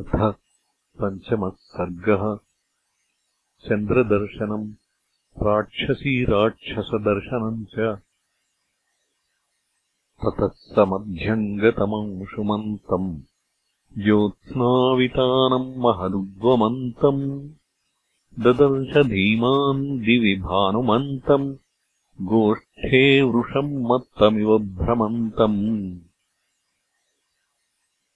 अथ पञ्चमः सर्गः चन्द्रदर्शनम् राक्षसीराक्षसदर्शनम् च। ततः समध्यम् गतमंशुमन्तम् ज्योत्स्नावितानम् महदुद्वमन्तम् ददर्शधीमान् दिवि भानुमन्तम् गोष्ठे वृषम् मत्तमिव भ्रमन्तम्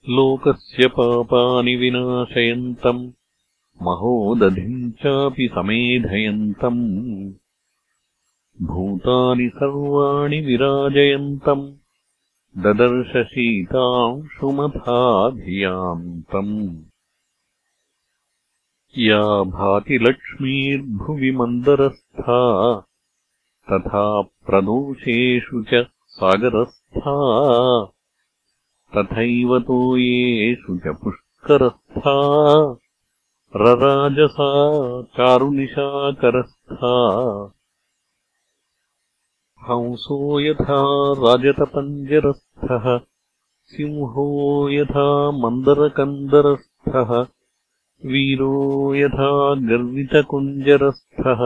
लोकस्य पापानि विनाशयन्तम् महोदधिम् चापि समेधयन्तम्। भूतानि सर्वाणि विराजयन्तम् ददर्शशीतांशुमथाभियान्तम्। या भाति लक्ष्मीर्भुवि मन्दरस्था तथा प्रदोषेषु च सागरस्था तथैव तोयेषु च पुष्करस्था। रराजसा चारुनिशाकरस्था हंसो यथा राजतपञ्जरस्थः सिंहो यथा मन्दरकन्दरस्थः वीरो यथा गर्वितकुञ्जरस्थः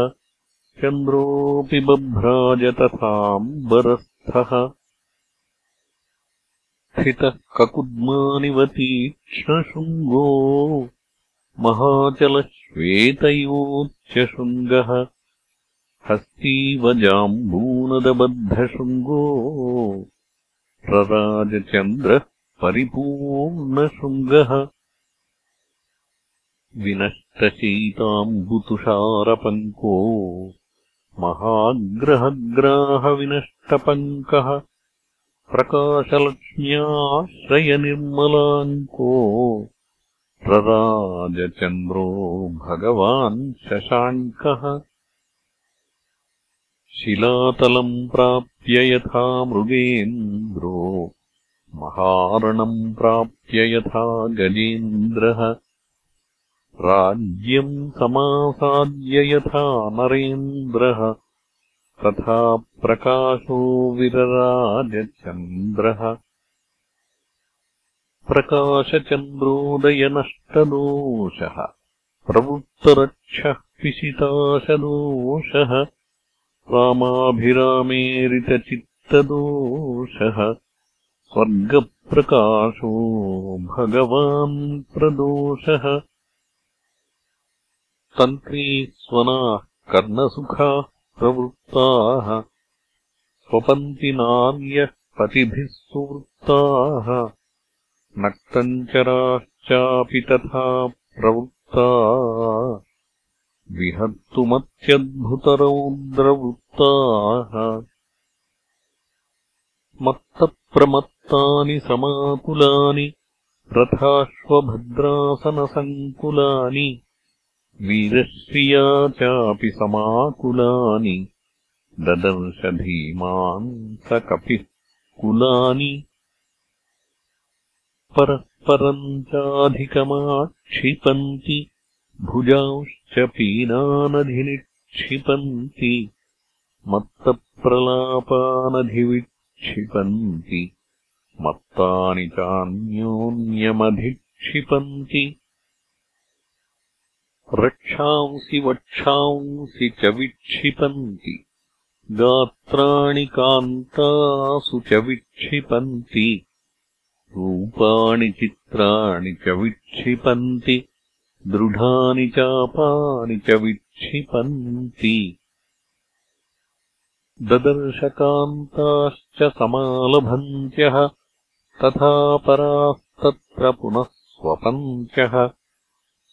चन्द्रोऽपि बभ्राजतथाम्बरस्थः स्थितः ककुद्मानिव तीक्ष्णशृङ्गो महाचलश्वेतयोच्चशृङ्गः हस्तीव जाम्बूनदबद्धशृङ्गो रराजचन्द्रः परिपूर्णशृङ्गः विनष्टशीताम्बुतुषारपङ्को महाग्रहग्राहविनष्टपङ्कः प्रकाशलक्ष्म्याश्रयनिर्मलाङ्को रराजचन्द्रो भगवान् शशाङ्कः। शिलातलम् प्राप्य यथा मृगेन्द्रो महारणम् प्राप्य यथा गजेन्द्रः। राज्यम् समासाद्य यथा नरेन्द्रः तथा प्रकाशो विरराजचन्द्रः। प्रकाशचन्द्रोदयनष्टदोषः। प्रवृत्तरक्षः पिशिताशदोषः रामाभिरामेरितचित्तदोषः। स्वर्गप्रकाशो भगवान् प्रदोषः तन्त्री स्वनाः कर्णसुखाः प्रवृत्ताः। स्वपन्ति नार्यः पतिभिः सुवृत्ताः। नक्तञ्चराश्चापि तथा प्रवृत्ता। विहर्तुमत्यद्भुतरौद्रवृत्ताः मत्तप्रमत्तानि समाकुलानि। रथाश्वभद्रासनसङ्कुलानि वीरश्रिया चापि समाकुलानि। ददर्शधीमान् स कपिः कुलानि। परस्परम् चाधिकमाक्षिपन्ति। भुजांश्च पीनानधिनिक्षिपन्ति। मत्तप्रलापानधिविक्षिपन्ति। मत्तानि चान्योन्यमधिक्षिपन्ति रक्षांसि वक्षांसि च विक्षिपन्ति। गात्राणि कान्तासु च विक्षिपन्ति। रूपाणि चित्राणि च विक्षिपन्ति। दृढानि चापानि च विक्षिपन्ति। ददर्शकान्ताश्च समालभन्त्यः। तथा परास्तत्र पुनः स्वपन्त्यः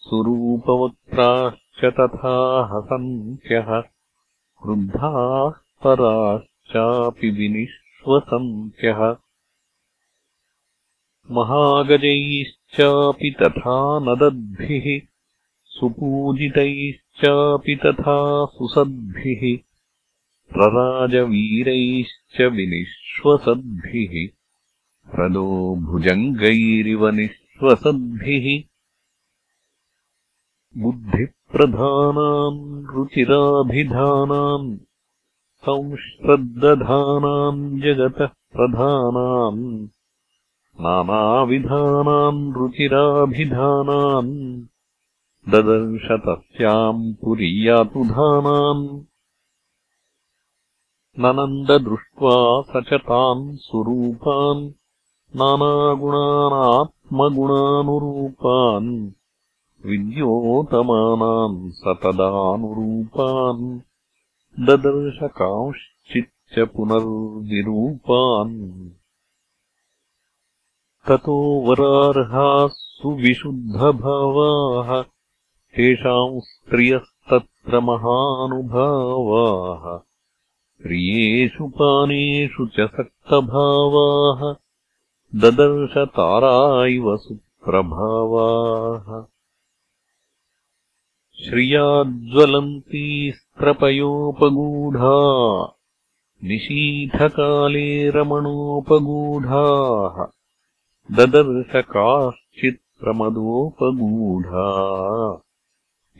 सुरूपवक्त्राश्च तथा हसन्त्यः वृद्धाः पराश्चापि विनिश्वसन्त्यः। महागजैश्चापि तथा नदद्भिः सुपूजितैश्चापि तथा सुसद्भिः प्रराजवीरैश्च विनिश्वसद्भिः प्रदो भुजङ्गैरिव निःश्वसद्भिः बुद्धिप्रधानान् रुचिराभिधानान् संश्रद्दधानान् जगतः प्रधानान् नानाविधानान् रुचिराभिधानान् ददर्श तस्याम् पुरीयातुधानान् ननन्ददृष्ट्वा स च तान् स्वरूपान् नानागुणानात्मगुणानुरूपान् विद्योतमानान् स तदानुरूपान् ददर्शकांश्चिच्च पुनर्विरूपान् ततो वरार्हाः सुविशुद्धभावाः तेषाम् स्त्रियस्तत्र महानुभावाः। प्रियेषु पानेषु च सक्तभावाः ददर्शतारा इव सुप्रभावाः श्रियाज्वलन्तीस्त्रपयोपगूढा निशीथकाले रमणोपगूढाः। ददर्शकाश्चित्प्रमदोपगूढा।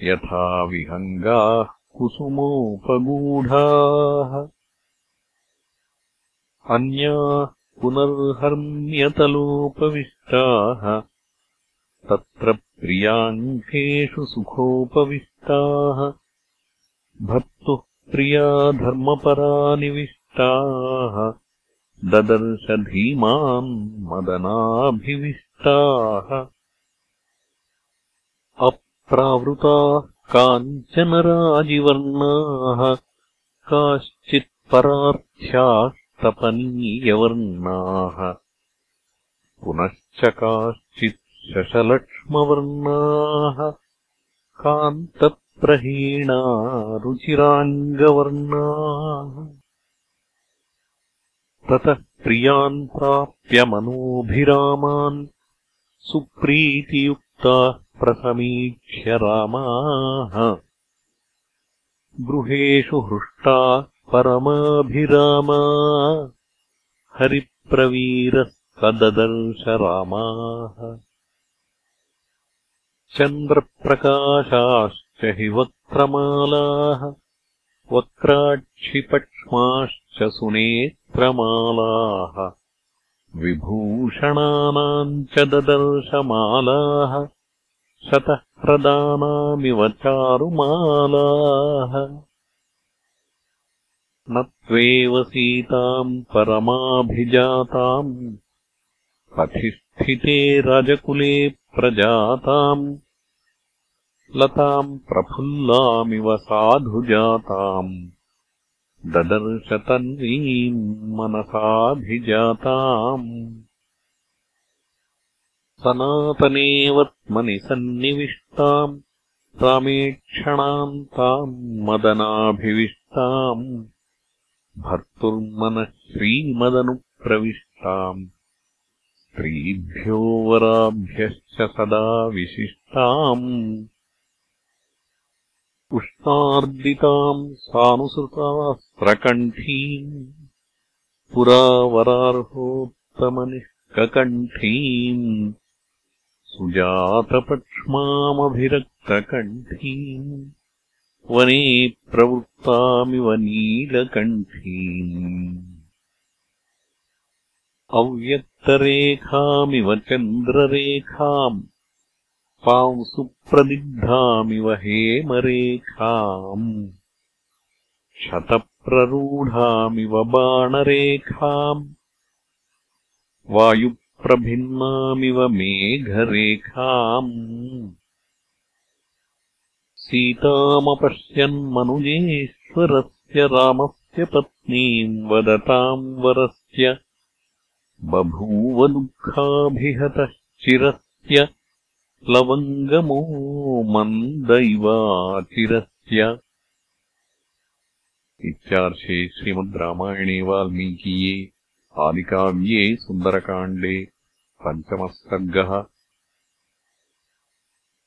यथा विहङ्गाः कुसुमोपगूढाः। अन्याः पुनर्हर्म्यतलोपविष्टाः तत्र प्रियाङ्केषु सुखोपविष्टाः भर्तुः प्रिया धर्मपरानिविष्टाः ददर्श धीमान् मदनाभिविष्टाः। अप्रावृताः काञ्चनराजिवर्णाः काश्चित्परार्थ्यास्तपनीयवर्णाः पुनश्च काश्चित् शशलक्ष्मवर्णाः कान्तप्रहीणा रुचिराङ्गवर्णाः। ततः प्रियान् प्राप्य मनोभिरामान् सुप्रीतियुक्ताः प्रसमीक्ष्य रामाः। गृहेषु हृष्टाः परमाभिरामा। हरिप्रवीरः रामाः चन्द्रप्रकाशाश्च हि वक्त्रमालाः वक्राक्षिपक्ष्माश्च सुनेत्रमालाः विभूषणानाम् च ददर्शमालाः शतह्रदानामिव चारुमालाः। न त्वेव सीताम् परमाभिजाताम् पथिस्थिते रजकुले प्रजाताम् लताम् प्रफुल्लामिव साधुजाताम् ददर्शतन्वीम् मनसाभिजाताम् सनातनेवत्मनि सन्निविष्टाम् रामेक्षणाम् ताम् मदनाभिविष्टाम् भर्तुर्मनः श्रीमदनुप्रविष्टाम् स्त्रीभ्यो वराभ्यश्च सदा विशिष्टाम् उष्णार्दिताम् सानुसृतास्त्रकण्ठीम् पुरा वरार्होत्तमनिष्ककण्ठीम् सुजातपक्ष्मामभिरक्तकण्ठीम् वने प्रवृत्तामिव नीलकण्ठीम् अव्यक्तरेखामिव चन्द्ररेखाम् पांसुप्रदिग्धामिव हेमरेखाम्। शतप्ररूढामिव बाणरेखाम्। वायुप्रभिन्नामिव मेघरेखाम्। सीतामपश्यन्मनुजेश्वरस्य रामस्य पत्नीम् वदताम् वरस्य बभूव दुःखाभिहतश्चिरस्य लवङ्गमो मन्दैवाचिरस्य इत्यार्षे श्रीमद् रामायणे वाल्मीकीये आदिकाव्ये सुन्दरकाण्डे पञ्चमः सर्गः